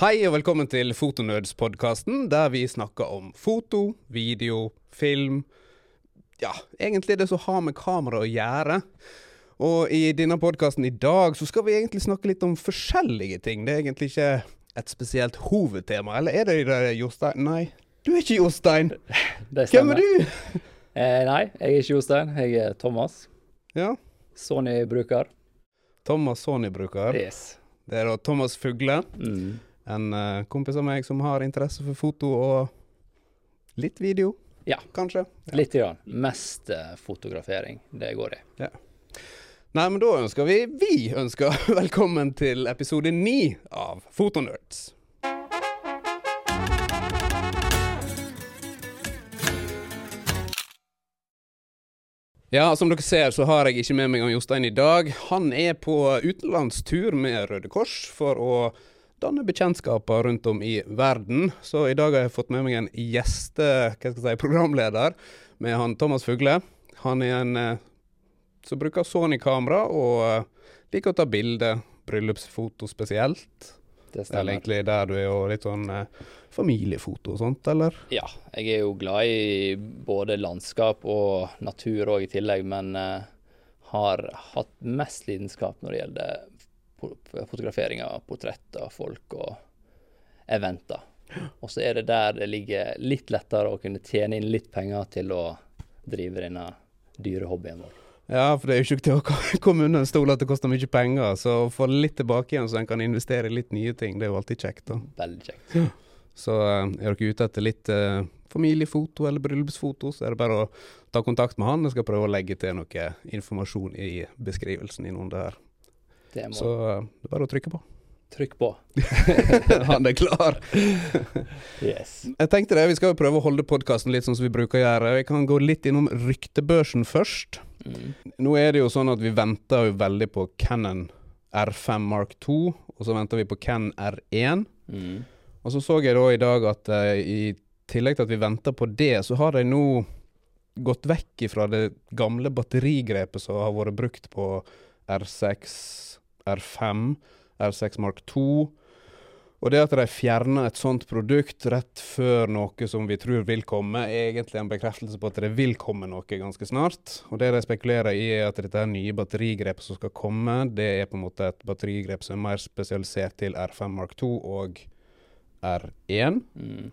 Hei og velkommen til Fotonerds-podkasten, der vi snakker om foto, video, film Ja, egentlig det som har med kamera å gjøre. Og i denne podkasten i dag så skal vi egentlig snakke litt om forskjellige ting. Det er egentlig ikke et spesielt hovedtema, eller er det det, Jostein? Nei, du er ikke Jostein. Det Hvem er du? Eh, nei, jeg er ikke Jostein. Jeg er Thomas. Ja, Sony-bruker. Thomas Sony-bruker. Yes. Det er da Thomas Fugle, Mm. En eh, kompis av meg som har interesse for foto og litt video, Ja. kanskje. Litt grann. Mest eh, fotografering det går i. Nei, men da ønsker vi Vi ønsker velkommen til episode ni av Fotonerds. Ja, som dere ser så har jeg ikke med meg han Jostein i dag. Han er på utenlandstur med Røde Kors for å danne bekjentskaper rundt om i verden. Så i dag har jeg fått med meg en gjeste, hva skal jeg si, programleder med han Thomas Fugle. Han er en eh, som bruker Sony-kamera og eh, liker å ta bilder, bryllupsfoto spesielt. Det Eller egentlig der du er jo litt sånn eh, familiefoto og sånt, eller? Ja, jeg er jo glad i både landskap og natur òg i tillegg, men har hatt mest lidenskap når det gjelder fotografering av portretter av folk og eventer. Og så er det der det ligger litt lettere å kunne tjene inn litt penger til å drive denne dyre hobbyen vår. Ja, for det er jo ikke til å komme unna en stol at det koster mye penger. Så å få litt tilbake igjen så en kan investere i litt nye ting, det er jo alltid kjekt. da. Veldig kjekt. Så eh, er dere ute etter litt eh, familiefoto eller bryllupsfoto, så er det bare å ta kontakt med han. Jeg skal prøve å legge til noe informasjon i beskrivelsen innunder her. Det må Så eh, det er bare å trykke på. Trykk på. han er klar. Yes. Jeg tenkte det, Vi skal jo prøve å holde podkasten litt sånn som vi bruker å gjøre. Vi kan gå litt innom ryktebørsen først. Mm. Nå er det jo sånn at vi venter jo veldig på Canon R5 Mark 2, og så venter vi på Canon R1. Mm. Og så så jeg da i dag at uh, i tillegg til at vi venter på det, så har de nå gått vekk ifra det gamle batterigrepet som har vært brukt på R6, R5, R6 Mark 2. Og det at de fjerner et sånt produkt rett før noe som vi tror vil komme, er egentlig en bekreftelse på at det vil komme noe ganske snart. Og det de spekulerer i, er at dette er nye batterigrepet som skal komme, det er på en måte et batterigrep som er mer spesialisert til R5 Mark 2 og R1. Mm.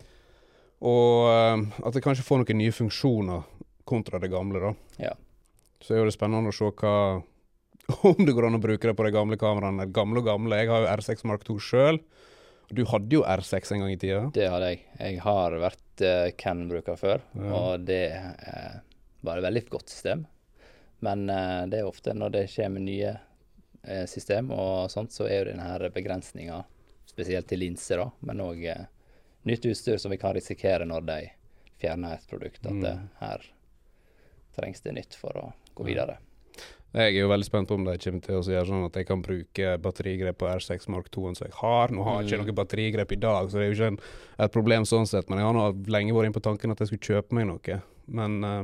Og eh, at det kanskje får noen nye funksjoner kontra det gamle, da. Ja. Så er jo det spennende å se hva om det går an å bruke det på de gamle kameraene. Gamle og gamle. Jeg har jo R6 Mark 2 sjøl. Du hadde jo R6 en gang i tida. Det hadde jeg. Jeg har vært uh, Ken-bruker før, Ja. og det uh, var et veldig godt system. Men uh, det er ofte når det kommer nye uh, system og sånt, så er jo denne begrensninga, spesielt til linser, da, men òg nytt utstyr som vi kan risikere når de fjerner et produkt, at Mm. det, her trengs det nytt for å gå videre. Jeg er jo veldig spent på om de kommer til å gjøre sånn at jeg kan bruke batterigrep på R6 Mark 2 som jeg har. Nå har jeg ikke Mm. noe batterigrep i dag, så det er jo ikke en, et problem sånn sett. Men jeg har nå lenge vært inne på tanken at jeg skulle kjøpe meg noe. Men uh,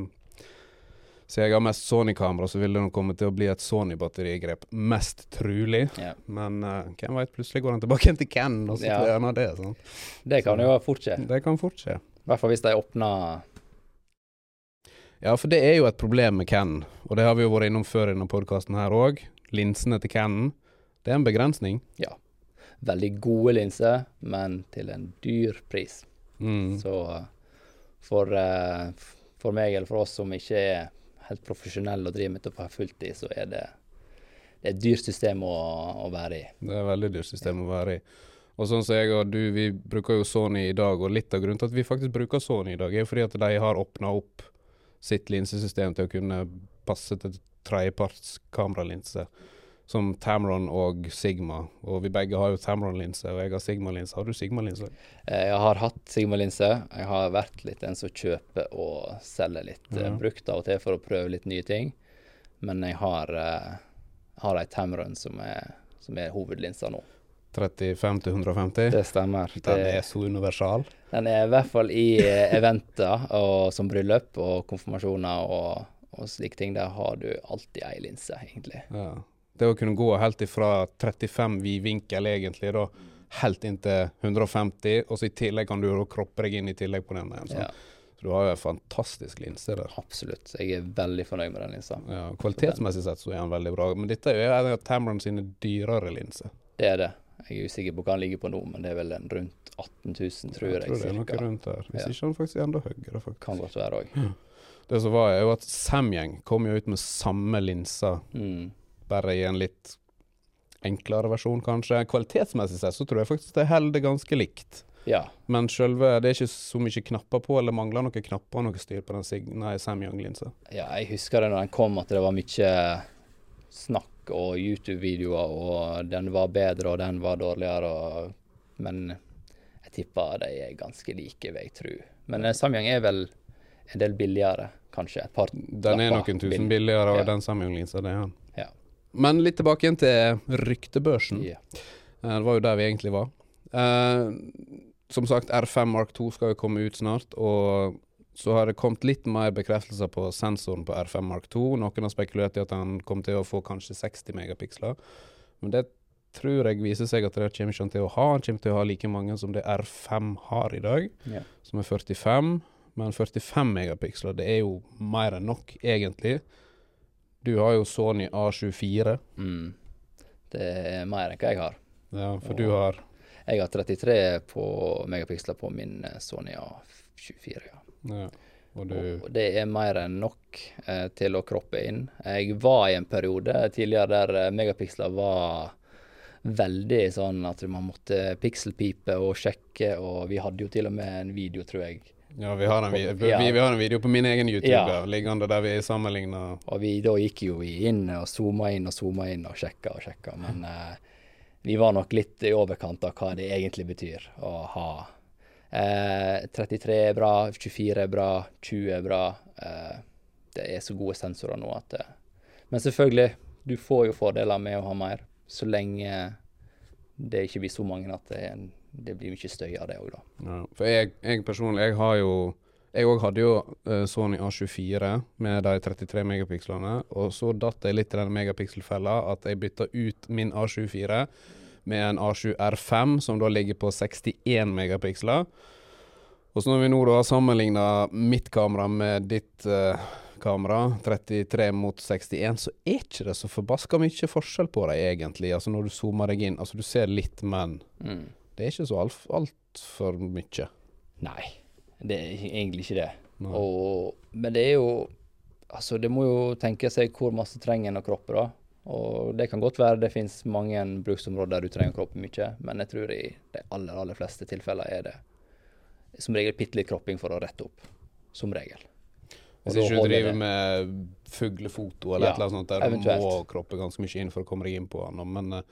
siden jeg har mest Sony-kamera, så vil det nok komme til å bli et Sony-batterigrep. Mest trulig. Yeah. Men uh, hvem veit, plutselig går han tilbake til Ken, og så blir han av det. Sånn. Det kan jo fort skje. Det kan fort skje. I hvert fall hvis de åpner Ja, for det er jo et problem med Canon, og det har vi jo vært innom før i denne podkasten her òg. Linsene til Cannon, det er en begrensning. Ja. veldig gode linser, men til en dyr pris. Mm. Så eh, for, eh, for meg, eller for oss som ikke er helt profesjonelle og driver med dette på fulltid, så er det, det er et dyrt system å, å være i. Det er et veldig dyrt system å være i. Og sånn som jeg og du, vi bruker jo Sony i dag, og litt av grunnen til at vi faktisk bruker Sony i dag, er jo fordi at de har åpna opp sitt linsesystem til å kunne passe til tredjeparts kameralinse, som Tamron og Sigma. Og vi begge har jo Tamron-linse, og jeg har Sigma-linse. Har du Sigma-linse? Eh, Jeg har hatt Sigma-linse. Jeg har vært litt en som kjøper og selger litt eh, Ja. brukt av og til for å prøve litt nye ting. Men jeg har, eh, har ei Tamron som er, som er hovedlinsa nå. 35 til 150? Det stemmer. Den Det- er så universal. Den er i hvert fall i eventer og som bryllup og konfirmasjoner og, og slike ting. Der har du alltid ei linse, egentlig. Ja. Det å kunne gå helt ifra 35 vid vinkel, egentlig, da, helt inn til 150, og så i tillegg kan du kroppe deg inn i tillegg på den Så. Ja. Så du har jo en fantastisk linse der. absolutt. Jeg er veldig fornøyd med den linsa. Ja, kvalitetsmessig sett så er den veldig bra, men dette er jo en av Tamron sine dyrere linser. Det er det. Jeg er usikker på hva den ligger på nå, men det er vel en rundt 18 000, tror jeg. Jeg tror det er noe rundt der. Hvis Ja. ikke han faktisk er enda høyere, faktisk. Kan godt være òg. Det som var, er jo at Samyang kom jo ut med samme linser, Mm. bare i en litt enklere versjon, kanskje. Kvalitetsmessig sett så tror jeg faktisk det holder ganske likt. Ja. Men selve Det er ikke så mye knapper på, eller mangler noen knapper og noe styr på den Samyang-linsa. ja, jeg husker det når den kom, at det var mye snakk og YouTube-videoer, og den var bedre og den var dårligere, og, men jeg tipper de er ganske like, vil jeg tro. Men eh, Samyang er vel en del billigere, kanskje. Et par Den er noen tusen bill- billigere, og Ja. den Samyang-linsa, det er den. Ja. Men litt tilbake igjen til ryktebørsen. Ja. Eh, Det var jo der vi egentlig var. Uh, som sagt, R5 Mark 2 skal jo komme ut snart, og så har det kommet litt mer bekreftelser på sensoren på R5 Mark 2. Noen har spekulert i at den kommer til å få kanskje 60 megapiksler, men det tror jeg viser seg at det kommer ikke han til å ha. Han kommer til å ha like mange som det R5 har i dag, Ja. som er 45. Men 45 megapiksler, det er jo mer enn nok, egentlig. Du har jo Sony A24. Mm. Det er mer enn hva jeg har. Ja, for du har Jeg har 33 på megapiksler på min eh, Sony A24. ja. ja, Og du Og det er mer enn nok eh, til å kroppe inn. Jeg var i en periode tidligere der eh, megapiksler var veldig sånn at man måtte pikselpipe og sjekke, og vi hadde jo til og med en video, tror jeg. Ja, vi har, en video, vi, vi har en video på min egen YouTube Ja. liggende der vi sammenligner Og vi, da gikk jo vi inn og zooma inn og zooma inn og sjekka og sjekka, men eh, vi var nok litt i overkant av hva det egentlig betyr å ha eh, 33 er bra, 24 er bra, 20 er bra. Eh, det er så gode sensorer nå at eh, Men selvfølgelig, du får jo fordeler med å ha mer, så lenge det ikke blir så mange at det, er en, det blir mye støy av det òg, da. ja. For jeg, jeg personlig, jeg har jo Jeg òg hadde jo eh, Sony A24 med de 33 megapikslene, og så datt jeg litt i den megapikselfella at jeg bytta ut min A24 med en A7R5, som da ligger på 61 megapiksler. Og så når vi nå da har sammenligna mitt kamera med ditt uh, kamera, 33 mot 61, så er ikke det så forbaska mye forskjell på dem egentlig. Altså når du zoomer deg inn. Altså du ser litt, men Mm. Det er ikke så altfor alt for mye. Nei, det er egentlig ikke det. Og, men det er jo Altså, det må jo tenke seg hvor masse trenger en av kroppe, da. Og det kan godt være det finnes mange bruksområder der du trenger kroppen mye, men jeg tror i de aller, aller fleste tilfeller er det som regel bitte litt kropping for å rette opp. Som regel. Hvis ikke du driver det. med fuglefoto eller Ja, et eller annet sånt der du må kroppe ganske mye inn for å komme deg inn på den. Men, eh,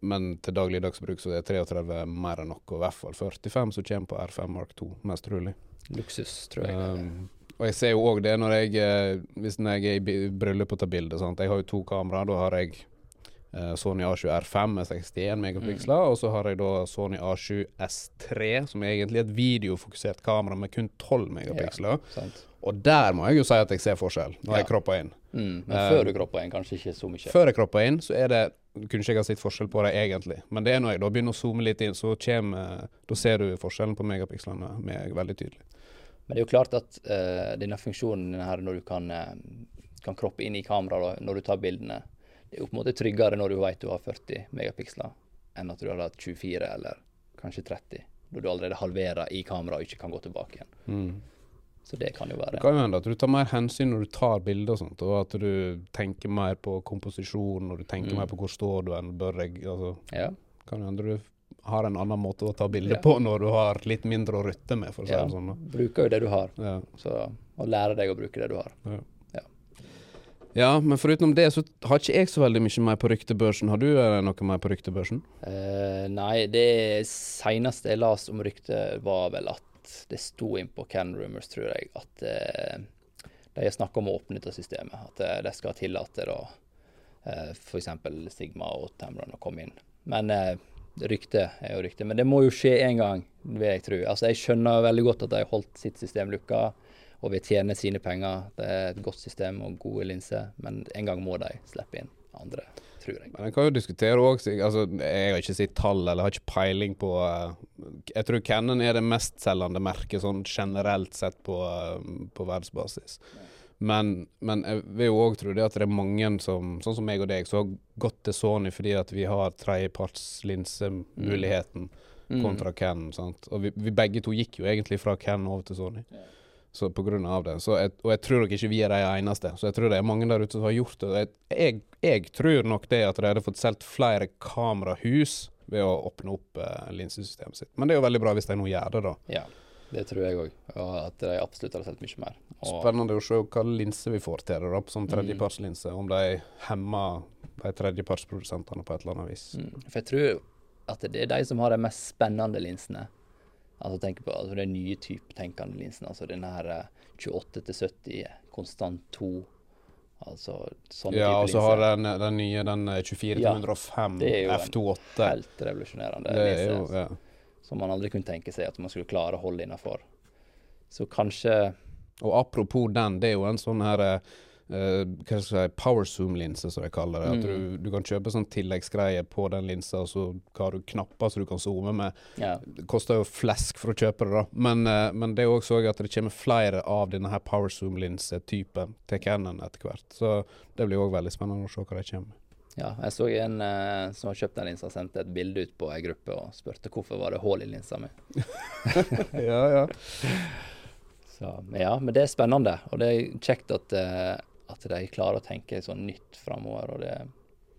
men til dagligdags bruk så er 33 mer enn nok, og i hvert fall 45 som kommer på R5 Mark 2, mest trolig. Luksus, tror jeg. Um, og jeg ser jo òg det når jeg eh, Hvis jeg er i bryllup og tar bilder. Sant? Jeg har jo to kameraer. Da har jeg eh, Sony A7 R5 med 61 megapiksler, og så har jeg da Sony A7 S3, som er egentlig et videofokusert kamera med kun 12 megapiksler. Ja, Og der må jeg jo si at jeg ser forskjell, når Ja. jeg kropper inn. Mm, men Eh, før du kropper inn, kanskje ikke så mye. Før jeg kropper inn, så er det kunne ikke jeg ha sett forskjell på det egentlig. Men det er når jeg da begynner å zoome litt inn, så kommer Da ser du forskjellen på megapikslene med veldig tydelig. Men det er jo klart at uh, denne funksjonen her når du kan, eh, kan kroppe inn i kameraet når du tar bildene, det er jo på en måte tryggere når du vet du har 40 megapiksler, enn at du har hatt 24 eller kanskje 30, når du allerede halverer i kameraet og ikke kan gå tilbake igjen. Mm. Så det kan jo være Det kan jo hende at du tar mer hensyn når du tar bilder og sånt, og at du tenker mer på komposisjon, og du tenker Mm. mer på hvor står du enn bør jeg altså, Ja. Kan jo hende du har en annen måte å ta bilder Ja. på når du har litt mindre å rutte med, for å si ja. det sånn. da. Bruker jo det du har, Ja. så og lærer deg å bruke det du har. ja, men foruten det så har ikke jeg så veldig mye mer på ryktebørsen. Har du eh, noe mer på ryktebørsen? Uh, nei, det seneste jeg leste om ryktet, var vel at det sto inn på Can Rumors, tror jeg, at eh, de har snakka om å åpne dette systemet. At eh, de skal tillate da eh, f.eks. Sigma og Tamron å komme inn. Men eh, rykte er jo rykte. Men det må jo skje en gang, vil jeg tro. Altså, jeg skjønner veldig godt at de har holdt sitt system lukka og vil tjene sine penger. Det er et godt system og gode linser, men en gang må de slippe inn andre, tror jeg. Men en kan jo diskutere òg altså, Jeg har ikke sett tall eller har ikke peiling på uh, Jeg tror Cannon er det mestselgende merket sånn generelt sett på, uh, på verdensbasis. Men, men, jeg vil jo òg tro det at det er mange som, sånn som meg og deg, som har gått til Sony fordi at vi har tredjepartslinsemuligheten Mm. kontra Canon. sant? Og vi, vi begge to gikk jo egentlig fra Canon over til Sony. Ja. Så på grunn av det. Så jeg, og jeg tror nok ikke vi er de eneste. Så jeg tror det er mange der ute som har gjort det. Jeg, jeg, jeg tror nok det at de hadde fått solgt flere kamerahus ved å åpne opp eh, linsesystemet sitt. Men det er jo veldig bra hvis de nå gjør det, da. Ja, det tror jeg òg. Og at de absolutt har solgt mye mer. Og, Spennende å se hva linse vi får til det da, som Mm. tredjepartslinse. Om de hemmer de tredjepartsprodusentene på et eller annet vis. mm, for jeg tror at det er de som har de mest spennende linsene. Altså tenk på altså, den nye type tenkende linsen. Altså denne her eh, 28 til 70 konstant 2. Altså sånne Ja, og så har den, den nye den eh, 24 Ja, 105 det er jo en Helt revolusjonerende er linse. jo, altså, ja. Som man aldri kunne tenke seg at man skulle klare å holde innafor. Så kanskje Og apropos den, det er jo en sånn her eh, hva skal jeg si, power zoom-linse, som de kaller det. At du, Mm. du kan kjøpe sånn tilleggsgreie på den linsa, og så har du knapper så du kan zoome med. Ja. Det koster jo flesk for å kjøpe det, da. Men, uh, men det er også at det kommer flere av denne her power zoom-linsetypen til Canon etter hvert. Så det blir òg veldig spennende å se hva de kommer med. ja. Jeg så en uh, som har kjøpt den linsa, sendte et bilde ut på ei gruppe og spurte hvorfor var det hull i linsa mi. ja, ja. Så, ja, men det er spennende, og det er kjekt at, eh, at de klarer å tenke sånn nytt framover. Og det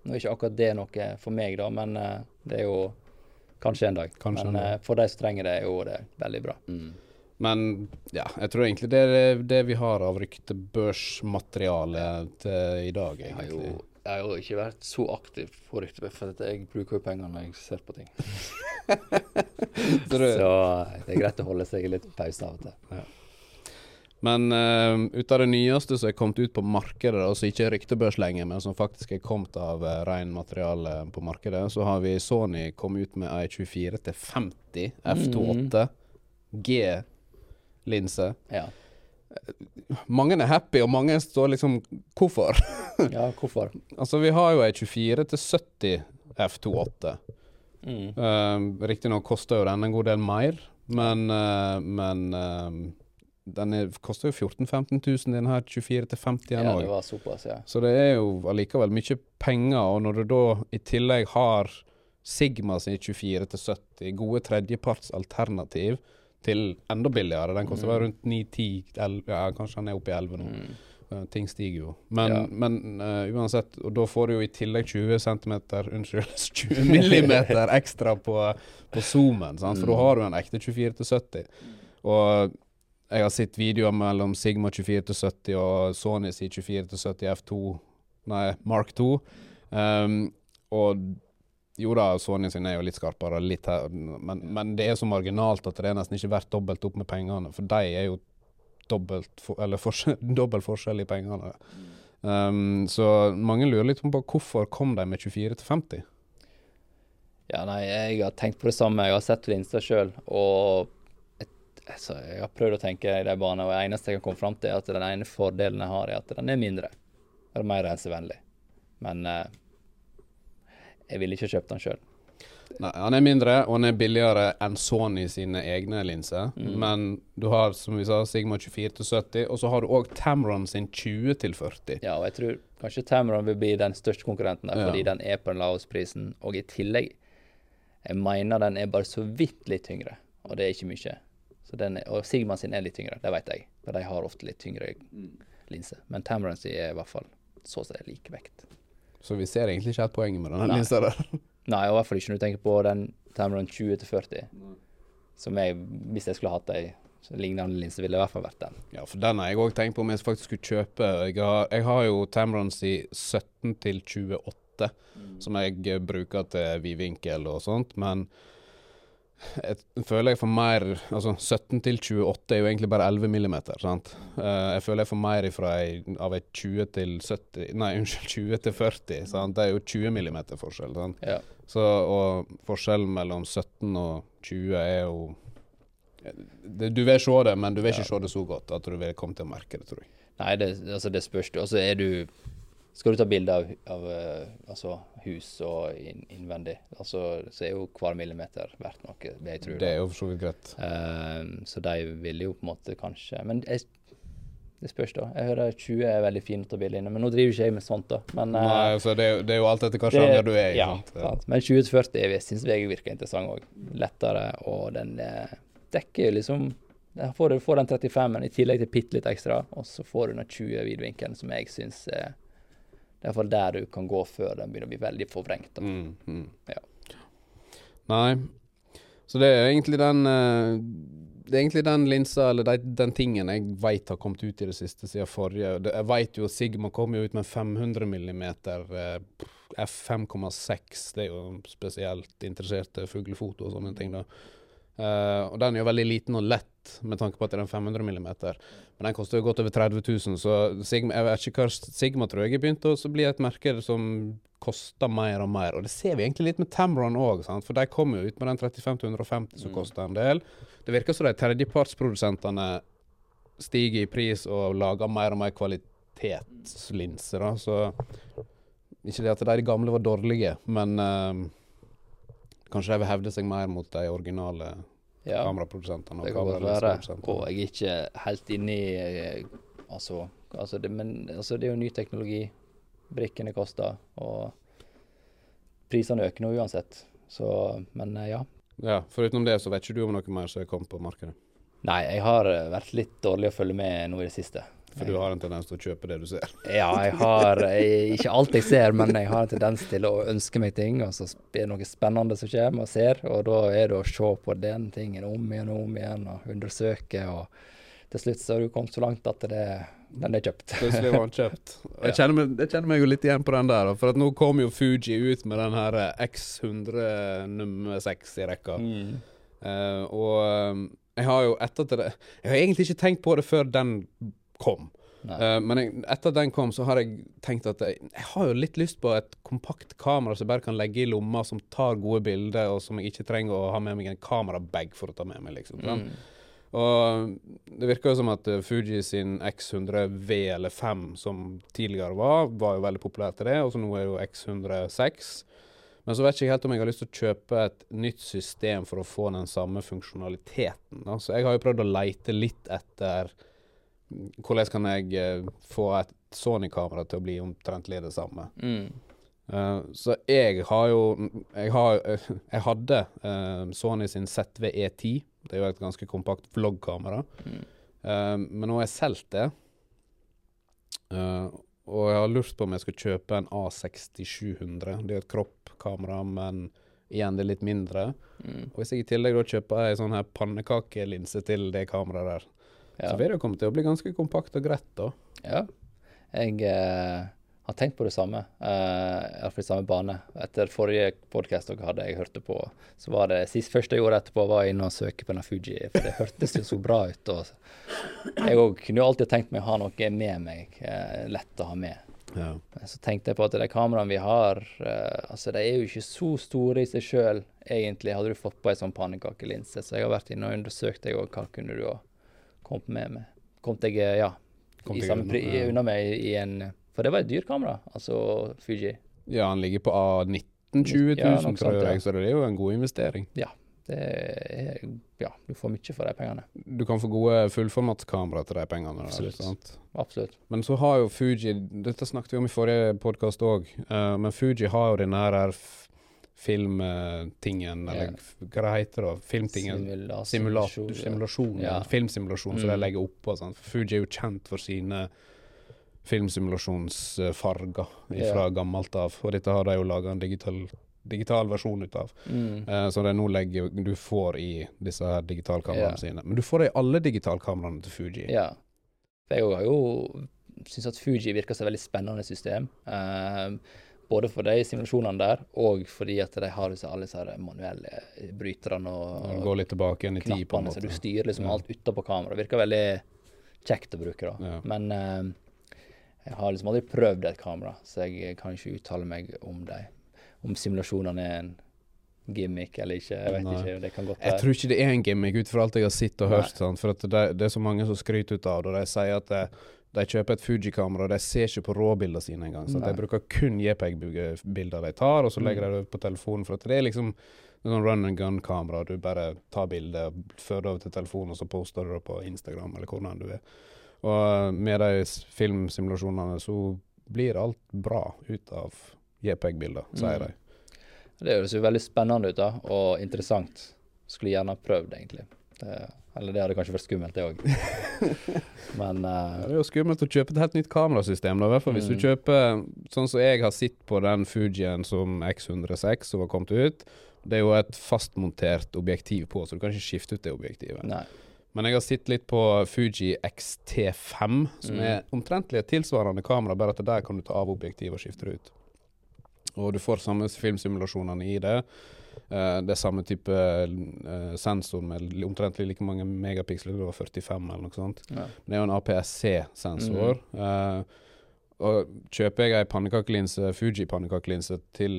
Nå er ikke akkurat det noe for meg, da, men eh, det er jo kanskje en dag. Kanskje en dag. eh, for de som trenger det, er jo det veldig bra. Men ja, jeg tror egentlig det er det vi har av ryktebørsmateriale til i dag, Jeg har, egentlig. jo, jeg har jo ikke vært så aktiv på ryktebørs, for jeg bruker jo penger når jeg ser på ting. Så det- Så eh, det er greit å holde seg litt pause av og til. Men uh, ut av det nyeste som er kommet ut på markedet, altså som ikke er ryktebørs lenger, men som faktisk er kommet av uh, ren materiale på markedet, så har vi Sony kommet ut med ei 24-50 F28 G-linse. Ja. Mange er happy, og mange står liksom Hvorfor? ja, hvorfor? altså, vi har jo ei 24-70 F28. Mm. Uh, Riktignok koster jo den en god del mer, men, uh, men eh, den er, koster jo 14 000-15 000, den her 24 til 50 Ja, det var såpass, ja. Så det er jo allikevel mye penger, og når du da i tillegg har Sigma sin 24 til 70, gode tredjepartsalternativ til enda billigere, den koster vel rundt 9-10, ja, kanskje han er oppe i 11 nå. Mm. Uh, ting stiger jo. Men, Ja. men uh, uansett, og da får du jo i tillegg 20 cm, unnskyld, 20 millimeter ekstra på, på zoomen, sant? for da Mm. har du en ekte 24 til 70. Og jeg har sett videoer mellom Sigma 24 til 70 og Sony si 24 til 70 F2, nei, Mark 2. Um, og jo da, Sony sin er jo litt skarpere, litt her, men, men det er så marginalt at det er nesten ikke verdt dobbelt opp med pengene, for de er jo dobbelt, for, eller forskjell, dobbelt forskjell i pengene. Um, så mange lurer litt på hvorfor kom de med 24 til 50? Ja, nei, jeg har tenkt på det samme. Jeg har sett linsa sjøl, og et, altså, jeg har prøvd å tenke i de banene, og det eneste jeg kan komme fram til, er at den ene fordelen jeg har, er at den er mindre. Eller mer rensevennlig. Men eh, jeg ville ikke kjøpt den sjøl. Nei, Han er mindre, og han er billigere enn Sony sine egne linser. Mm. Men du har, som vi sa, Sigma 24 til 70, og så har du òg Tamron sin 20 til 40. Ja, og jeg tror kanskje Tamron vil bli den største konkurrenten der, Ja. fordi den er på den laveste prisen. Og i tillegg, jeg mener den er bare så vidt litt tyngre, og det er ikke mye. Så den er, og Sigma sin er litt tyngre, det vet jeg, for de har ofte litt tyngre linse. Men Tamron sin er i hvert fall så å si lik vekt. Så vi ser egentlig ikke helt poenget med denne linsa der. Nei, i hvert fall ikke når du tenker på den Tamaran 20 til 40, som jeg, hvis jeg skulle hatt ei lignende linse, ville det i hvert fall vært den. Ja, for den har jeg òg tenkt på om jeg faktisk skulle kjøpe. Jeg har, jeg har jo Tamrons i 17 til 28, som jeg bruker til vidvinkel og sånt, men jeg føler jeg får mer Altså 17 til 28 er jo egentlig bare 11 millimeter, sant. Eh, jeg føler jeg får mer ei, av ei 20 til 70 Nei, unnskyld, 20 til 40. Sant? Det er jo 20 millimeter forskjell. Sant? Ja. Så, og forskjellen mellom 17 og 20 er jo det, Du vil se det, men du vil ikke Ja. se det så godt at du vil komme til å merke det, tror jeg. Nei, det, altså det spørs. Altså er du Skal du ta bilde av, av eh, altså hus og inn, innvendig. Altså, så er jo hver millimeter verdt noe, det jeg tro. Det er jo for så vidt greit. Eh, så de ville jo på en måte kanskje Men jeg, det spørs, da. Jeg hører 20 er veldig fint og billig inne, men nå driver ikke jeg med sånt, da. Men eh, Nei, altså det, er jo- det er jo alt etter hva det- sjanger du er i. Ja, sant? sant. Men 20-40 syns jeg virker interessant òg. Lettere, og den eh, dekker jo liksom der får du får den 35-en i tillegg til bitte litt ekstra, og så får du den 20 vidvinkelen, som jeg syns er Det er iallfall der du kan gå før den begynner å bli veldig forvrengt. Mm, mm. Ja. Nei. Så det er egentlig den eh, Det er egentlig den linsa, eller de, den tingen jeg veit har kommet ut i det siste siden forrige. Jeg veit jo Sigma kom jo ut med 500 millimeter eh, F5,6. Det er jo spesielt interesserte fuglefoto og sånne ting, da. Eh, og den er jo veldig liten og lett med tanke på at det er en 500 millimeter. Men den koster jo godt over 30 000, så Sigma, jeg vet ikke hva Sigma tror jeg har begynt å bli et merke som koster mer og mer. Og det ser vi egentlig litt med Tamron òg, for de kom jo ut med den 35-150 som Mm. koster en del. Det virker som de tredjepartsprodusentene stiger i pris og lager mer og mer kvalitetslinser, da, så Ikke det at de gamle var dårlige, men eh, kanskje de vil hevde seg mer mot de originale Ja, kameraprodusentene. det og kan godt være. Og jeg er ikke helt inne i eh, Altså, altså, det, men, altså det er jo ny teknologi. Brikkene koster, og prisene øker nå uansett. Så, men eh, ja. Ja, Foruten det så vet ikke du om noe mer som er kommet på markedet? Nei, jeg har eh, vært litt dårlig å følge med nå i det siste. For du har en tendens til å kjøpe det du ser. Ja, jeg har jeg, Ikke alt jeg ser, men jeg har en tendens til å ønske meg ting, og så er det noe spennende som kommer, og ser, og da er det å se på den tingen om igjen og om igjen, og undersøke, og til slutt så har du kommet så langt at det, den er kjøpt. Plutselig var den kjøpt. Jeg kjenner, meg, jeg kjenner meg jo litt igjen på den der, for at nå kom jo Fuji ut med den her eh, X100 nummer 6 i rekka. Mm. Uh, og eh, jeg har jo etter det Jeg har egentlig ikke tenkt på det før den kom. Eh, men jeg, etter at den kom, så har jeg tenkt at jeg, jeg har jo litt lyst på et kompakt kamera som jeg bare kan legge i lomma, som tar gode bilder, og som jeg ikke trenger å ha med meg en kamerabag for å ta med meg. liksom. Mm. Og det virker jo som at eh, Fuji sin X100V eller 5, som tidligere var, var jo veldig populær til det, og så nå er jo X106. Men så vet ikke jeg helt om jeg har lyst til å kjøpe et nytt system for å få den samme funksjonaliteten. Da. Så jeg har jo prøvd å leite litt etter hvordan kan jeg eh, få et Sony-kamera til å bli omtrentlig det samme. Mm. Uh, så jeg har jo Jeg, har, eh, jeg hadde uh, Sony sin ZV-E10. Det er jo et ganske kompakt vloggkamera. Mm. Uh, men nå har jeg solgt det. Og jeg har lurt på om jeg skal kjøpe en A6700. Det er jo et kroppkamera, men igjen det er litt mindre. Mm. Og hvis jeg i tillegg da kjøper ei sånn her pannekakelinse til det kameraet der, Ja. så vil det jo komme til å bli ganske kompakt og greit, da. ja. Jeg eh, har tenkt på det samme, eh, iallfall i samme bane. Etter forrige podkast dere hadde, jeg hørte på, så var det sist første jeg gjorde etterpå, var inne og søke på Nafuji. Fuji, for det hørtes jo så bra ut. Og jeg òg kunne jo alltid tenkt meg å ha noe med meg, eh, lett å ha med. Ja. Så tenkte jeg på at de kameraene vi har, eh, altså de er jo ikke så store i seg sjøl, egentlig. Hadde du fått på ei sånn pannekakelinse. Så jeg har vært inne og undersøkt, deg òg, hva kunne du ha kommet med meg. Kom deg, eh, ja, Kom i samme unna, ja. unna meg i en For det var et dyrt kamera, altså Fuji. ja, han ligger på A19 20 000, Ja, tror ja. jeg, så det er jo en god investering. Det er Ja, du får mye for de pengene. Du kan få gode fullformatskamera til de pengene. der, Absolutt. sant? Absolutt. Men så har jo Fuji Dette snakket vi om i forrige podkast òg, men Fuji har jo den her filmtingen, eller hva det heter da? Filmtingen? Simulasjon, ja. simulasjon, Ja. filmsimulasjon som de Mm. legger oppå. Sånn. Fuji er jo kjent for sine filmsimulasjonsfarger fra Ja. gammelt av. Og dette har de jo laga en digital, digital versjon ut av. Mm. uh, som det er nå legger du får i disse her digitalkameraene Ja. sine. Men du får det i alle digitalkameraene til Fuji. Ja. Jeg har jo syns at Fuji virker som et veldig spennende system. Eh, både for de simulasjonene der, og fordi at de har alle disse manuelle bryterne og Går litt tilbake igjen i tid, på en knappene, så du styrer liksom Ja. alt utapå kameraet. Virker veldig kjekt å bruke, da. Ja. Men eh, jeg har liksom aldri prøvd et kamera, så jeg kan ikke uttale meg om de. Om simulasjonene er en gimmick eller ikke, jeg vet Nei. ikke. Det kan godt Jeg tror ikke det er en gimmick, ut fra alt jeg har sett og hørt. Sant? For det, det er så mange som skryter ut av det. og De sier at det, de kjøper et Fuji-kamera, og de ser ikke på råbildene sine engang. Så de bruker kun JPEG-bilder de tar, og så legger de det på telefonen. For at det er liksom noen sånn run and gun-kamera. Du bare tar bildet, fører det over til telefonen, og så poster du det på Instagram eller hvordan du vil. Og med de filmsimulasjonene så blir alt bra ut av JPEG-bilder, sier Mm. de. Det høres jo veldig spennende ut da, og interessant. Skulle gjerne prøvd, egentlig. Det, eller det hadde kanskje vært skummelt, det òg. Men eh, det er jo skummelt å kjøpe et helt nytt kamerasystem. da, i hvert fall Hvis du Mm. kjøper sånn som jeg har sett på den Fujien som X106 som har kommet ut. Det er jo et fastmontert objektiv på, så du kan ikke skifte ut det objektivet. nei. Men jeg har sett litt på Fuji XT5, som Mm. er omtrentlig et tilsvarende kamera, bare at der kan du ta av objektivet og skifte det ut. Og du får samme filmsimulasjonene i det. Eh, det er samme type uh, sensor med omtrent like mange megapiksler, det var 45 eller noe sånt. Ja. Det er jo en APS-C-sensor. Uh, og kjøper jeg ei pannekakelinse, Fuji-pannekakelinse til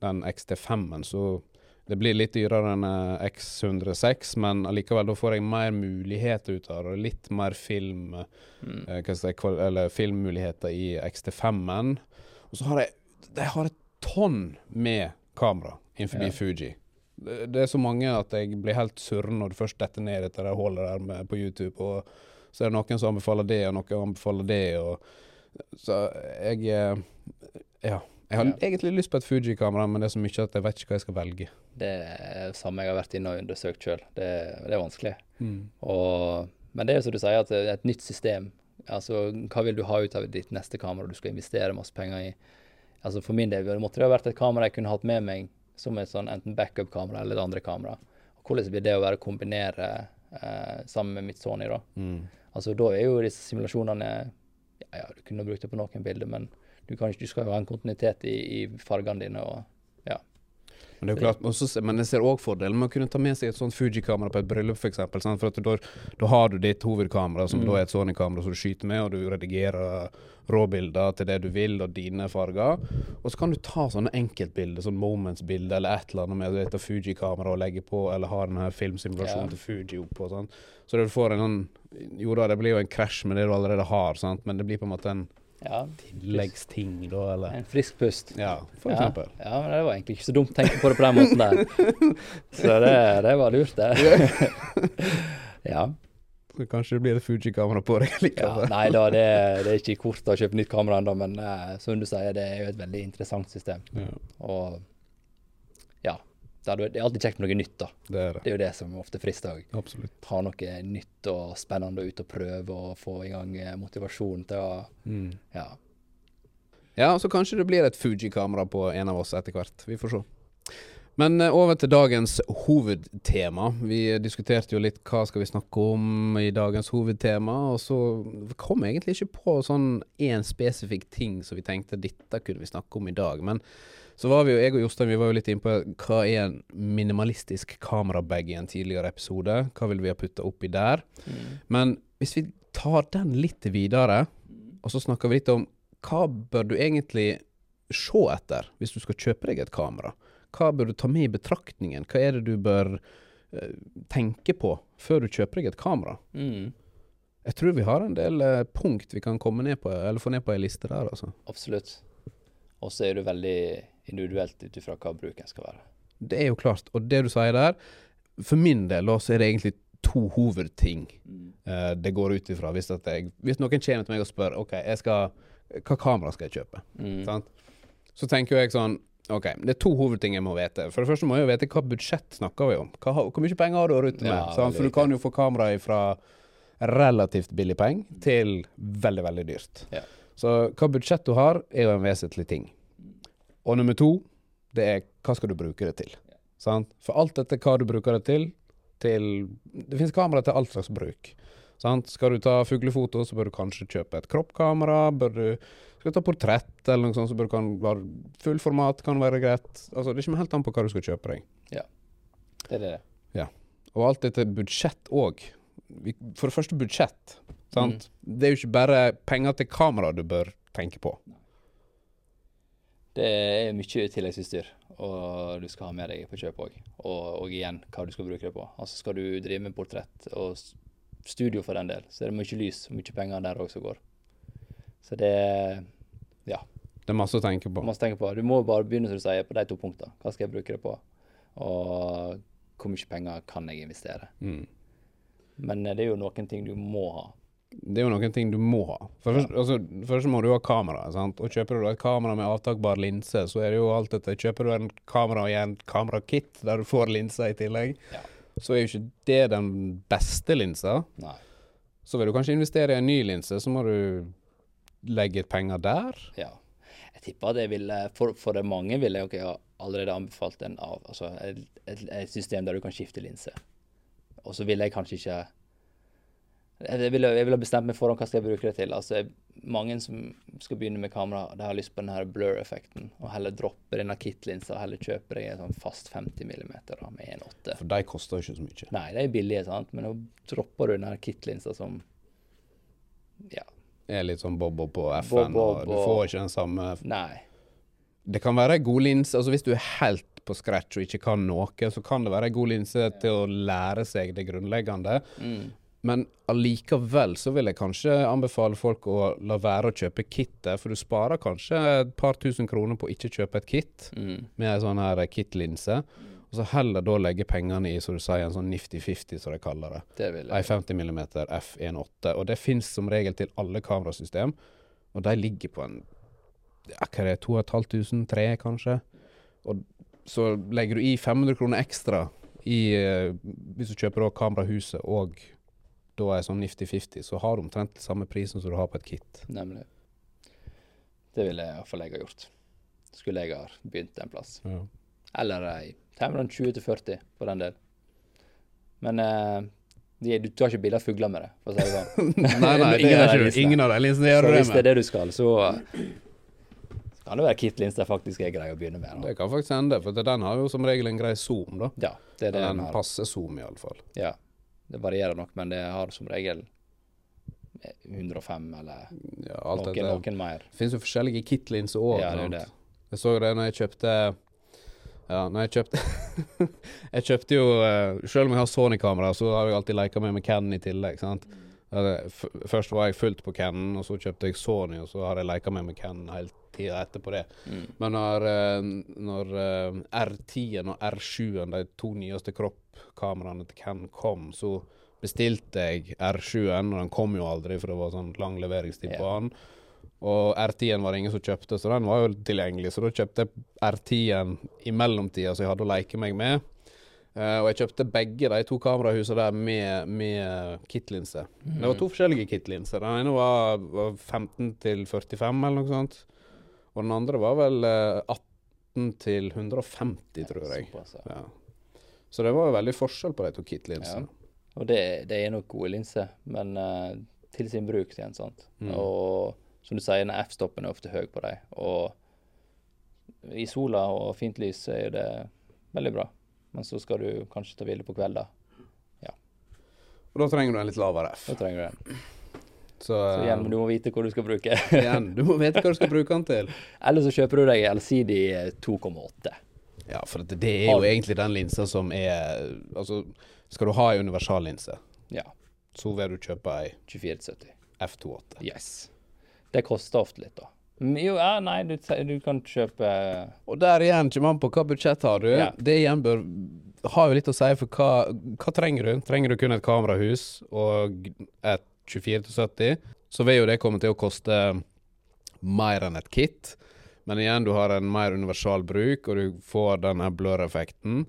den XT5-en, så det blir litt dyrere enn eh, X106, men allikevel da får jeg mer muligheter ut av det. Litt mer film, Mm. eller filmmuligheter i XT5-en. Og så har jeg jeg har et tonn med kamera innenfor Ja. Fuji. Det, det er så mange at jeg blir helt surren når du først detter ned etter det hullet der med, på YouTube. Og så er det noen som anbefaler det, og noen anbefaler det. Og, så jeg eh, Ja. Jeg har Ja. egentlig lyst på et Fuji-kamera, men det er så mye at jeg vet ikke hva jeg skal velge. Det er det samme jeg har vært inne og undersøkt sjøl. Det, det er vanskelig. Og, men det er jo som du sier, at det er et nytt system. Altså, hva vil du ha ut av ditt neste kamera du skal investere masse penger i? Altså For min del måtte det ha vært et kamera jeg kunne hatt med meg som et sånn enten backup-kamera eller et andre kamera. Og Hvordan blir det å være kombinere eh, sammen med mitt Sony, da? Mm. Altså Da er jo disse simulasjonene Ja, ja, du kunne brukt det på noen bilder, men du, kan ikke, du skal jo ha en kontinuitet i, i fargene dine. og Men, det er jo klart, også, men jeg ser òg fordelen med å kunne ta med seg et sånt Fuji-kamera på et bryllup, f.eks. For at da, da har du ditt hovedkamera, som Mm. da er et Sony-kamera som du skyter med, og du redigerer råbilder til det du vil, og dine farger. Og så kan du ta sånne enkeltbilder, sånn moments-bilder eller et eller annet med et Fuji-kamera og legge på, eller ha den her filmsimulasjonen Ja. til Fuji oppå. Sånn. Så du får en sånn Jo da, det blir jo en krasj med det du allerede har, sant? men det blir på en måte en ja, tilleggsting, da, eller en frisk pust. Ja, for ja, eksempel. Ja, men det var egentlig ikke så dumt å tenke på det på den måten der. Så det, det var lurt, det. ja. Så kanskje det blir et Fuji-kamera på deg ja. Nei da, det, det er ikke kort å kjøpe nytt kamera ennå, men eh, som du sier, det er jo et veldig interessant system. Ja, Og det er alltid kjekt med noe nytt, da. det er det. Det er jo det som ofte frister òg. Absolutt. Ha noe nytt og spennende ut og prøve og få i gang eh, motivasjon til å Mm. Ja. Ja, så kanskje det blir et Fuji-kamera på en av oss etter hvert. Vi får se. Men eh, over til dagens hovedtema. Vi diskuterte jo litt hva skal vi snakke om i dagens hovedtema, og så kom jeg egentlig ikke på sånn én spesifikk ting som vi tenkte dette kunne vi snakke om i dag. Men så var vi jo, jeg og Jostein vi var jo litt inne på hva er en minimalistisk kamerabag i en tidligere episode. Hva vil vi ha putta oppi der? Mm. Men hvis vi tar den litt videre, og så snakker vi litt om hva bør du egentlig se etter hvis du skal kjøpe deg et kamera? Hva bør du ta med i betraktningen? Hva er det du bør eh, tenke på før du kjøper deg et kamera? Mm. Jeg tror vi har en del eh, punkt vi kan komme ned på, eller få ned på ei liste der, altså. Absolutt. Og så er du veldig individuelt ut ifra hva bruken skal være. Det er jo klart. Og det du sier der, for min del også så er det egentlig to hovedting uh, det går ut ifra. Hvis, jeg, hvis noen kommer til meg og spør OK, skal, hva kamera skal jeg kjøpe? Mm. Sant? Så tenker jeg sånn OK, det er to hovedting jeg må vite. For det første må jeg jo vite hva budsjett snakker vi om. Hva, hvor mye penger har du å rutte med? Ja, sant? For du kan jo få kamera fra relativt billig penger til veldig, veldig dyrt. Ja. Så hva budsjett du har, er jo en vesentlig ting. Og nummer to, det er hva skal du bruke det til? Sant? For alt dette hva du bruker det til, til Det finnes kamera til alt slags bruk. Sant? Skal du ta fuglefoto, så bør du kanskje kjøpe et kroppkamera. Du, skal du ta portrett eller noe sånt, så bør du kan være fullformat, kan være greit. Altså, det kommer helt an på hva du skal kjøpe deg. Det er det. Ja. Og alt dette budsjett òg. For det første budsjett. Sant? Det er jo ikke bare penger til kamera du bør tenke på. Det er mye tilleggsutstyr og du skal ha med deg på kjøp òg. Og, og igjen, hva du skal bruke det på. Altså Skal du drive med portrett og studio for den del, så er det mye lys og mye penger der òg som går. Så det Ja. Det er masse å tenke på. Masse å tenke på. Du må bare begynne som du sier, på de to punktene. Hva skal jeg bruke det på? Og hvor mye penger kan jeg investere? Mm. Men eh, det er jo noen ting du må ha. Det er jo noen ting du må ha. Først, altså, først må du ha kamera. sant? Og Kjøper du et kamera med avtakbar linse, så er det jo alt dette. Kjøper du en kamera i en kamerakit der du får linser i tillegg, Ja. så er jo ikke det den beste linsa. Nei. Så vil du kanskje investere i en ny linse, så må du legge penger der. Ja. Jeg tipper jeg ville, for, for det mange ville jeg okay, allerede anbefalt en av, altså et, et, et system der du kan skifte linse. Og så ville jeg kanskje ikke jeg ville, jeg ville bestemt meg foran hva skal jeg bruke det til. Altså, Mange som skal begynne med kamera, de har lyst på denne blur-effekten. Og heller droppe denne kit-linsa og heller kjøpe deg en sånn fast 50 mm da, med 1,8. For de koster jo ikke så mye. Nei, de er billige, sant, men nå dropper du denne kit-linsa som Ja, Er litt sånn bob-bob på FN, Bob-bob og du får ikke den samme nei. Det kan være ei god linse. altså Hvis du er helt på scratch og ikke kan noe, så kan det være ei god linse til å lære seg det grunnleggende. Mm. Men allikevel så vil jeg kanskje anbefale folk å la være å kjøpe kittet, for du sparer kanskje et par tusen kroner på å ikke kjøpe et kit Mm. med ei sånn her kit-linse. Og så heller da legge pengene i, som du sier, en sånn nifty-fifty, som de kaller det. Det vil Ei jeg. 50 mm f1.8. Og det fins som regel til alle kamerasystem, og de ligger på en hva er det, 2500, 3 kanskje. Og så legger du i 500 kroner ekstra i, eh, hvis du kjøper kamerahuset og da er sånn nifty-fifty, så har du omtrent samme prisen som du har på et kit. Nemlig. Det ville iallfall jeg ha gjort. Skulle jeg ha begynt en plass. Ja. Eller ei Tamron 20-40 på den del. Men eh, de, du tar ikke bilde av fugler med det, for å si det sånn. nei, nei, Ingen er ikke ingen av de linsene gjør det hvis det er det du skal, så kan det være kit-lins det faktisk er grei å begynne med. Da. Det kan faktisk hende, for den har jo som regel en grei zoom, da. Ja, det er det den den har. passe zoom, iallfall. Ja, det varierer nok, men det har som regel 105 eller Ja, noen, dette. noen mer. Det finnes jo forskjellige kit-linser òg. Ja, det er det. Jeg så det når jeg kjøpte Ja, når jeg kjøpte Jeg kjøpte jo eh, Selv om jeg har Sony-kamera, så har jeg alltid leka med med Canon i tillegg. sant? F- Først var jeg fullt på Canon, og så kjøpte jeg Sony, og så har jeg leka med med Canon hele tida etterpå det. Mm. Men når, eh, når eh, R10-en og R7-en, de to nyeste kroppkameraene til Canon, kom, så bestilte jeg R7-en, og den kom jo aldri, for det var sånn lang leveringstid på Ja. den. Og R10-en var det ingen som kjøpte, så den var jo tilgjengelig. Så da kjøpte jeg R10-en i mellomtida, så jeg hadde å leke meg med. Eh, og jeg kjøpte begge de to kamerahusene der med, med kit-linse. Det var to forskjellige kit-linser. Den ene var, var 15 til 45 eller noe sånt. Og den andre var vel eh, 18 til 150, tror jeg. Såpass, ja. Ja. Så det var veldig forskjell på de to kit-linsene. Og det, det er nok gode linser, men uh, til sin bruk igjen, sant. Mm. Og som du sier, F-stoppen er ofte høy på dem. Og i sola og fint lys er det veldig bra. Men så skal du kanskje ta hvile på kvelder. Og da trenger du en litt lavere F. Da trenger du den. Så, Så igjen, eh, du må vite hva du skal bruke. igjen, du må vite hva du skal bruke den til. Eller så kjøper du deg LCD 2,8. Ja, for det, det er jo egentlig den linsa som er Altså, skal du ha ei universallinse, Ja. så vil du kjøpe ei 2470. F28. Yes. Det koster ofte litt, da. Men Jo, ja, nei, du, du kan kjøpe Og der igjen kommer an på hva budsjett har du. Ja. Det igjen bør har jo litt å si for hva, hva trenger du. Trenger du kun et kamerahus og et 24-70, så vil jo det komme til å koste mer enn et kit. Men igjen, du har en mer universal bruk, og du får denne blur-effekten.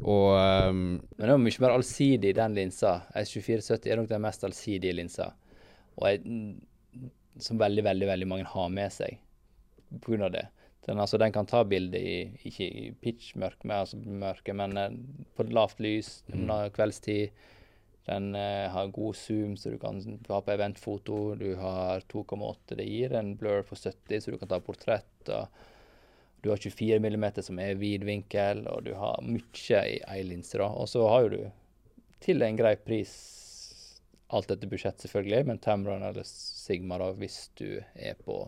Og um, Men det er mye mer allsidig, den linsa. S2470 er nok den mest allsidige linsa. Og jeg, som veldig, veldig veldig mange har med seg av det. Den, altså, den kan ta bilde i ikke i pitch-mørke, men, altså, mørke, men eh, på lavt lys, under kveldstid. Den eh, har god zoom, så du kan ha på eventfoto. Du har 2,8. Det gir en blur på 70, så du kan ta portrett. du har 24 mm som er vid vinkel, og du har mye i ei linse. Og så har jo du til en grei pris, alt etter budsjett selvfølgelig, men Tamron eller Sigma da, hvis du er på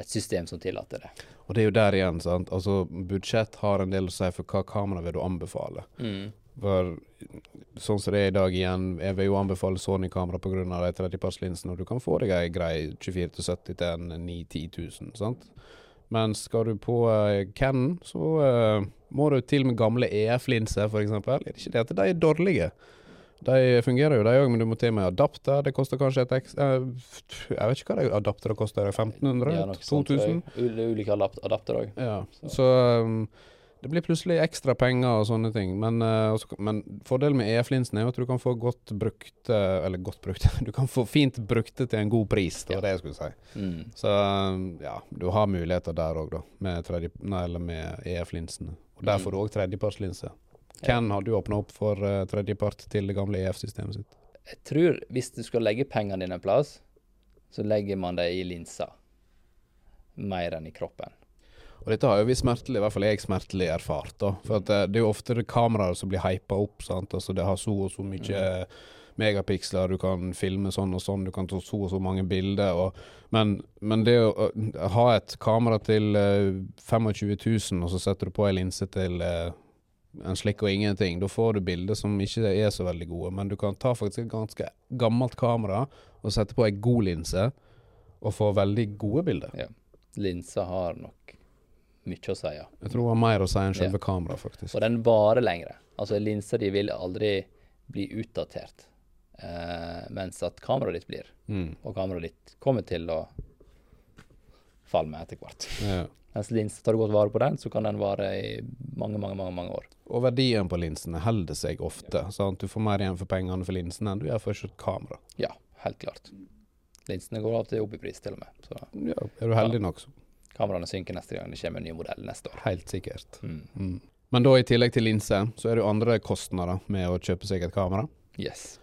et system som tillater det. Og det er jo der igjen, sant. Altså, budsjett har en del å si for hva kamera vil du anbefale. For sånn som det er i dag igjen, jeg vil jo anbefale Sony-kamera pga. de tredjepartslinsene, og du kan få deg ei grei 24-70 til en 9 10 000, sant. Men skal du på uh, Canon, så uh, må du til med gamle EF-linser, f.eks. Er det ikke det at de er dårlige? De fungerer jo, de òg, men du må til med adapter. Det koster kanskje et ekstra Jeg vet ikke hva de adaptere koster. 1500? Ja, 2000? Det er Ulike adapt- adapter òg. Ja, Så- så um, det blir plutselig ekstra penger og sånne ting. Men, uh, også, men fordelen med EF-linsen er jo at du kan få godt brukte Eller godt brukte Du kan få fint brukte til en god pris, det var det jeg skulle si. Mm. Så um, ja, du har muligheter der òg, da. Med, med EF-linsene. Og der Mm. får du òg tredjepartslinse. Ken har du åpna opp for uh, tredjepart til det gamle EF-systemet sitt. Jeg tror hvis du skal legge pengene dine en plass, så legger man det i linsa. Mer enn i kroppen. Og dette har jo vi smertelig, i hvert fall jeg smertelig erfart. da. For at eh, det er jo ofte kameraer som blir hypa opp. sant? Altså Det har så og så mye megapiksler, du kan filme sånn og sånn, du kan ta så og så mange bilder. Og, men, men det å å ha et kamera til uh, 25 000, og så setter du på ei linse til eh, en slikk og ingenting, da får du bilder som ikke er så veldig gode. Men du kan ta faktisk et ganske gammelt kamera og sette på ei god linse, og få veldig gode bilder. Ja. Linsa har nok mye å si, ja. Jeg tror det var mer å si enn selve kameraet, faktisk. Og den varer lengre. Altså linsa di vil aldri bli utdatert. Eh, mens at kameraet ditt blir. Mm. Og kameraet ditt kommer til å falle med etter hvert. Ja. Mens linsen tar du godt vare på den, så kan den vare i mange, mange, mange, mange år. Og verdien på linsene holder seg ofte. Sant? Du får mer igjen for pengene for linsene enn du gjør for et kamera. Ja, helt klart. Linsene går til opp i pris, til og med. Så Ja, er du heldig nok, så kameraene synker neste gang det kommer en ny modell neste år. helt sikkert. Mm. Mm. Men da i tillegg til linse, så er det jo andre kostnader med å kjøpe seg et kamera. Yes.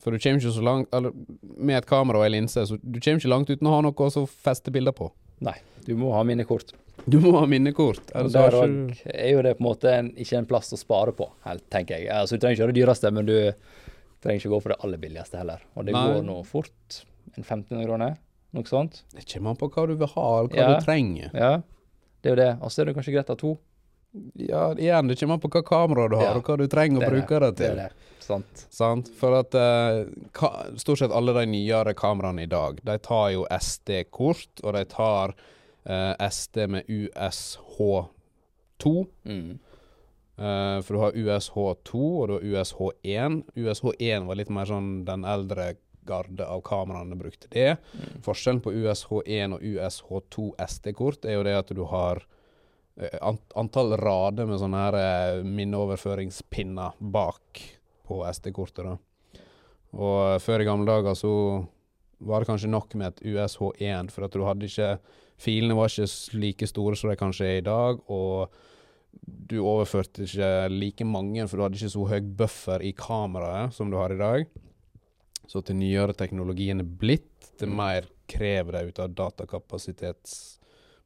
For du kommer ikke så langt Eller med et kamera og ei linse, så du kommer ikke langt uten å ha noe å feste bilder på. Nei, du må ha minnekort. Du må ha minnekort. Og der ikke er jo det på en måte en, ikke en plass å spare på, helt, tenker jeg. Altså, du trenger ikke ha det dyreste, men du trenger ikke gå for det aller billigste heller. Og det Nei. går nå fort. En 1500 kroner, noe sånt. Det kommer an på hva du vil ha, eller hva Ja. du trenger. Ja, det er jo det. Og så er det kanskje greit å ha to. Ja, igjen, det kommer an på hva kamera du har, Ja. og hva du trenger å Det bruke det Det til. det. Sant. Sant? For at uh, stort sett alle de nyere kameraene i dag, de tar jo SD-kort, og de tar uh, SD med USH2. Mm. Uh, for du har USH2 og du har USH1. USH1 var litt mer sånn den eldre garde av kameraene brukte det. Mm. Forskjellen på USH1 og USH2 SD-kort er jo det at du har eh, antall rader med sånne her eh, minneoverføringspinner bak på SD-kortet. da. Og eh, før i gamle dager så var det kanskje nok med et USH1, for at du hadde ikke Filene var ikke like store som de kanskje er i dag, og du overførte ikke like mange, for du hadde ikke så høy buffer i kameraet som du har i dag. Så til nyere teknologien er blitt, til mer krever det ut av datakapasitet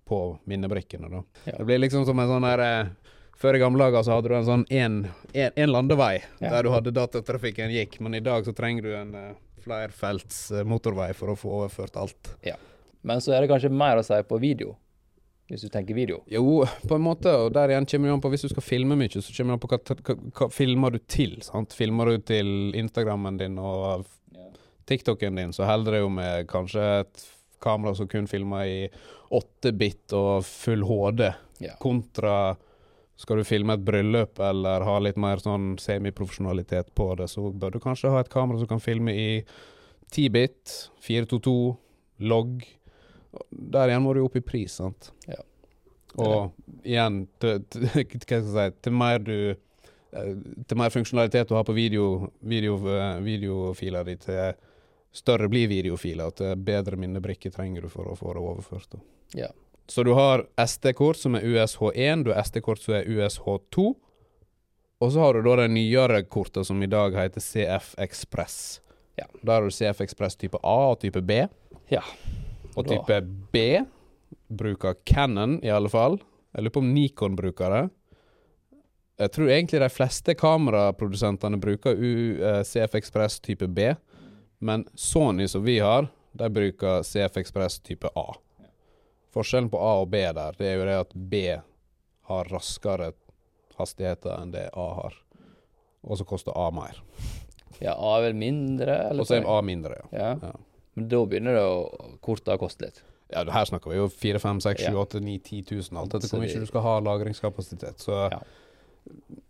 på minnebrikkene. da. Ja. Det blir liksom som en sånn der eh, Før i gamle dager så hadde du en sånn en, landevei Ja. der du hadde datatrafikken gikk, men i dag så trenger du en uh, flerfelts uh, motorvei for å få overført alt. Ja. Men så er det kanskje mer å si på video, hvis du tenker video. Jo, på en måte, og der igjen kommer det an på Hvis du skal filme mye, så kommer det an på hva, hva, hva filmer du til. sant? Filmer du til Instagrammen din og. TikToken din, så holder det jo med kanskje et kamera som kun filmer i 8-bit og full HD, Ja. kontra skal du filme et bryllup eller ha litt mer sånn semiprofesjonalitet på det, så bør du kanskje ha et kamera som kan filme i 10-bit, 422, logg. Der igjen må du opp i pris, sant. Ja. Og igjen, til, til, hva skal jeg si, til mer du eh, Til mer funksjonalitet du har på video, video, eh, videofiler di, til større blir videofiler, og bedre minnebrikker trenger du for å få det overført. Ja. Så du har SD-kort som er USH1, du har SD-kort som er USH2. Og så har du da de nyere kortene som i dag heter CF Express. Ja. Der har du CF Express type A og type B. Ja. Og Da- type B bruker Canon, i alle fall. Jeg lurer på om Nikon bruker det. Jeg tror egentlig de fleste kameraprodusentene bruker U, eh, CF Express type B, men Sony som vi har, de bruker CF Express type A. Forskjellen på A og B der, det er jo det at B har raskere hastigheter enn det A har. og så koster A mer. Ja, A er vel mindre. Og så er A mindre, ja. ja. Ja. Men da begynner det å korte koste litt. Ja, her snakker vi jo 4 5 6 7 8 9 10 000, alt etter hvor mye du skal ha lagringskapasitet. Så Ja.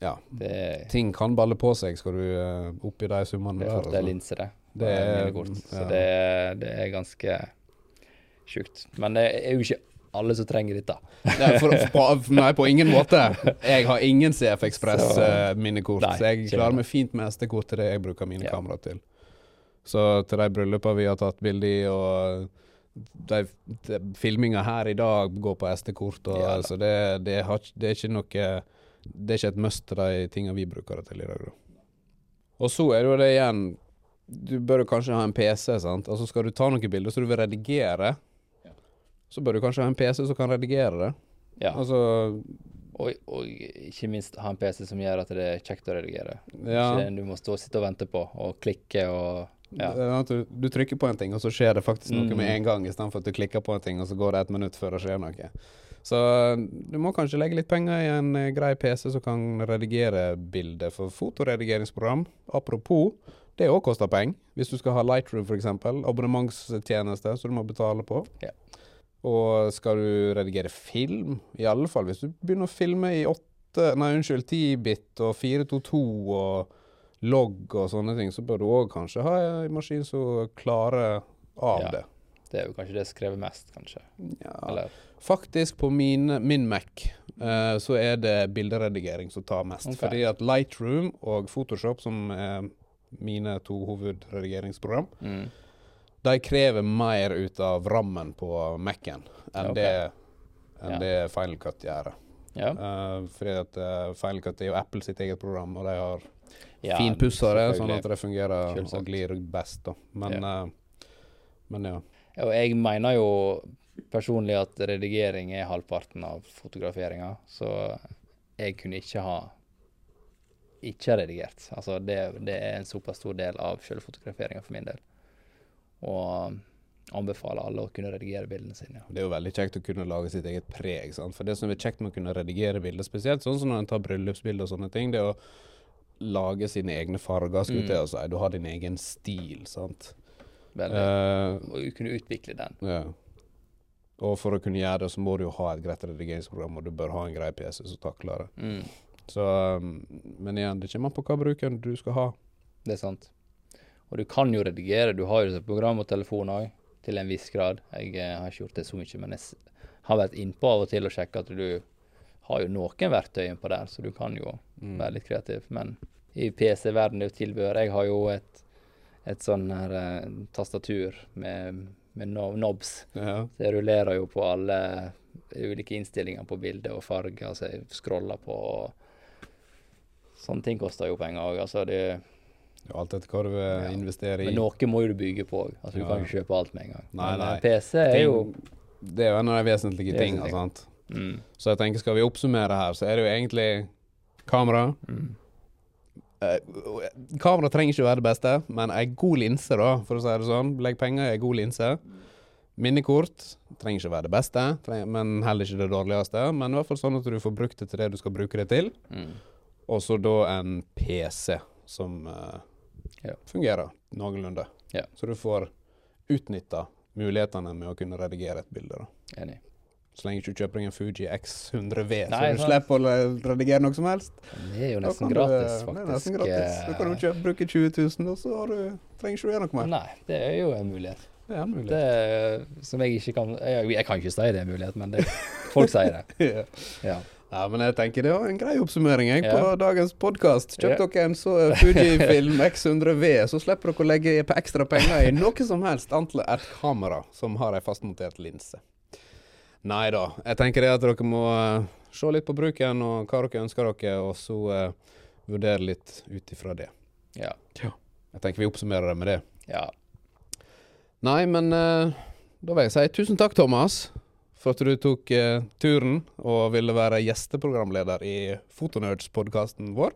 ja, Det, ting kan balle på seg, skal du uh, oppi de summene det er linse, det. Det er- ja. Så det, det er ganske sjukt. Men det er jo ikke alle som trenger dette. Nei, for, på, nei, på ingen måte. Jeg har ingen CF Så- Ekspress-minnekort, Nei, så jeg klarer meg fint med SD-kort til det jeg bruker mine Ja. kameraer til. Så til de bryllupene vi har tatt bilde i, og de, de filminga her i dag går på SD-kort, Ja da. så det, det, har, det er ikke noe Det er ikke et must til de tingene vi bruker det til i dag. da. Og så er det jo det igjen Du bør jo kanskje ha en PC, sant. Altså skal du ta noen bilder så du vil redigere, så bør du kanskje ha en PC som kan redigere det. Ja. Altså Og, og ikke minst ha en PC som gjør at det er kjekt å redigere. Ja. Ikke det du må stå og sitte og vente på, og klikke og ja. Du, du trykker på en ting, og så skjer det faktisk noe Mm. med en gang, istedenfor at du klikker på en ting, og så går det et minutt før det skjer noe. Så du må kanskje legge litt penger i en eh, grei PC som kan redigere bilder for fotoredigeringsprogram. Apropos, det òg koster penger. Hvis du skal ha Lightroom f.eks., abonnementstjeneste som du må betale på. Ja. Og skal du redigere film, i alle fall hvis du begynner å filme i 8, nei unnskyld, 10-bit og 422 og logg og sånne ting, så bør du òg kanskje ha en maskin som klarer av Ja. det. Det er jo kanskje det skrevet mest, kanskje. Ja. Eller Faktisk, på min, min Mac uh, så er det bilderedigering som tar mest. Okay. Fordi at Lightroom og Photoshop, som er mine to hovedredigeringsprogram, mm. de krever mer ut av rammen på Mac-en enn okay. det, enn Ja. det Final Cut gjør. Ja. Uh, fordi at uh, Final Cut er jo Apple sitt eget program, og de har ja finpussa det, sånn at det fungerer og glir best. da. Men ja. men ja. Ja, Og jeg mener jo personlig at redigering er halvparten av fotograferinga, så jeg kunne ikke ha ikke redigert. Altså det, det er en såpass stor del av selve fotograferinga for min del. Og anbefaler alle å kunne redigere bildene sine. Det er jo veldig kjekt å kunne lage sitt eget preg. Sant? For det som er kjekt med å kunne redigere bilder, spesielt sånn som når en tar bryllupsbilder og sånne ting, det er å lage sine egne farger, skulle jeg Mm. si. Du har din egen stil, sant. Veldig. Uh, og kunne utvikle den. ja. Og for å kunne gjøre det, så må du jo ha et greit redigeringsprogram, og du bør ha en grei PC som takler det. Mm, Så, um, men igjen, det kommer an på hva bruken du skal ha. det er sant. Og du kan jo redigere. Du har jo program og telefon òg, til en viss grad. Jeg eh, har ikke gjort det så mye, men jeg har vært innpå av og til og sjekka at du har jo noen verktøy innpå der, så du kan jo Mm. være litt kreativ. Men i PC-verdenen er jo tilbehør. Jeg har jo et, et sånn her eh, tastatur med, med no knobs. Ja. Så jeg rullerer jo på alle ulike innstillinger på bildet og farger, altså jeg scroller på. og Sånne ting koster jo penger òg. Altså det, jo, alt etter hva du Ja. investere i. men noe må jo du bygge på òg. Altså, du Ja. kan ikke kjøpe alt med en gang. Nei, men nei. eh, PC er jo Det er jo en av de Vesentlige. tingene. sant? mm, Så jeg tenker, skal vi oppsummere her, så er det jo egentlig kamera. mm, Eh, kamera trenger ikke å være det beste, men ei god linse, da, for å si det sånn. Legg penger i ei god linse. Minnekort trenger ikke å være det beste, men heller ikke det dårligste. Men i hvert fall sånn at du får brukt det til det du skal bruke det til. mm. Og så da en PC som uh, Ja. fungerer noenlunde. Ja. Så du får utnytta mulighetene med å kunne redigere et bilde. da. Enig. Så lenge du ikke kjøper deg en Fuji X100V, så du slipper å redigere noe som helst. Det er jo nesten gratis, du- gratis, Det er faktisk. nesten gratis. Du kan jo kjøpe, bruke 20 000, og så har du, trenger ikke du gjøre noe mer. Nei, det er jo en mulighet. Det er en mulighet. Det som jeg ikke kan Jeg, jeg kan ikke si det er en mulighet, men det, folk sier det. Ja. Ja. Ja, men jeg tenker det var en grei oppsummering jeg, på Ja. dagens podkast. Kjøp Ja. dere en så Fujifilm X100V, så slipper dere å legge på ekstra penger i noe som helst annet enn et kamera som har ei fastmontert linse. Nei da. Jeg tenker det at dere må eh, se litt på bruken og hva dere ønsker dere, og så uh, vurdere litt ut ifra det. Ja. Jeg tenker vi oppsummerer det med det. ja. Nei, men uh, da vil jeg si tusen takk, Thomas, for at du tok eh, turen og ville være gjesteprogramleder i Fotonerds-podkasten vår.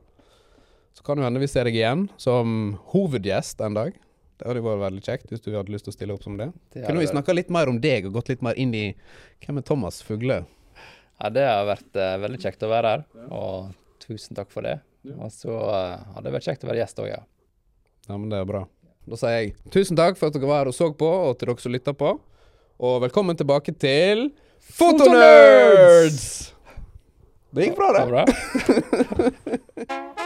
Så kan det hende vi ser deg igjen som hovedgjest en dag. Det hadde vært veldig kjekt hvis du hadde lyst til å stille opp som det. det Kunne vi snakka litt mer om deg og gått litt mer inn i hvem er Thomas Fugle? Ja, det har vært uh, veldig kjekt å være her, og tusen takk for det. Og så uh, hadde det vært kjekt å være gjest òg, ja. Ja, men det er bra. Da sier jeg tusen takk for at dere var her og så på, og til dere som lytta på og velkommen tilbake til Fotonerds! Det gikk bra, det. det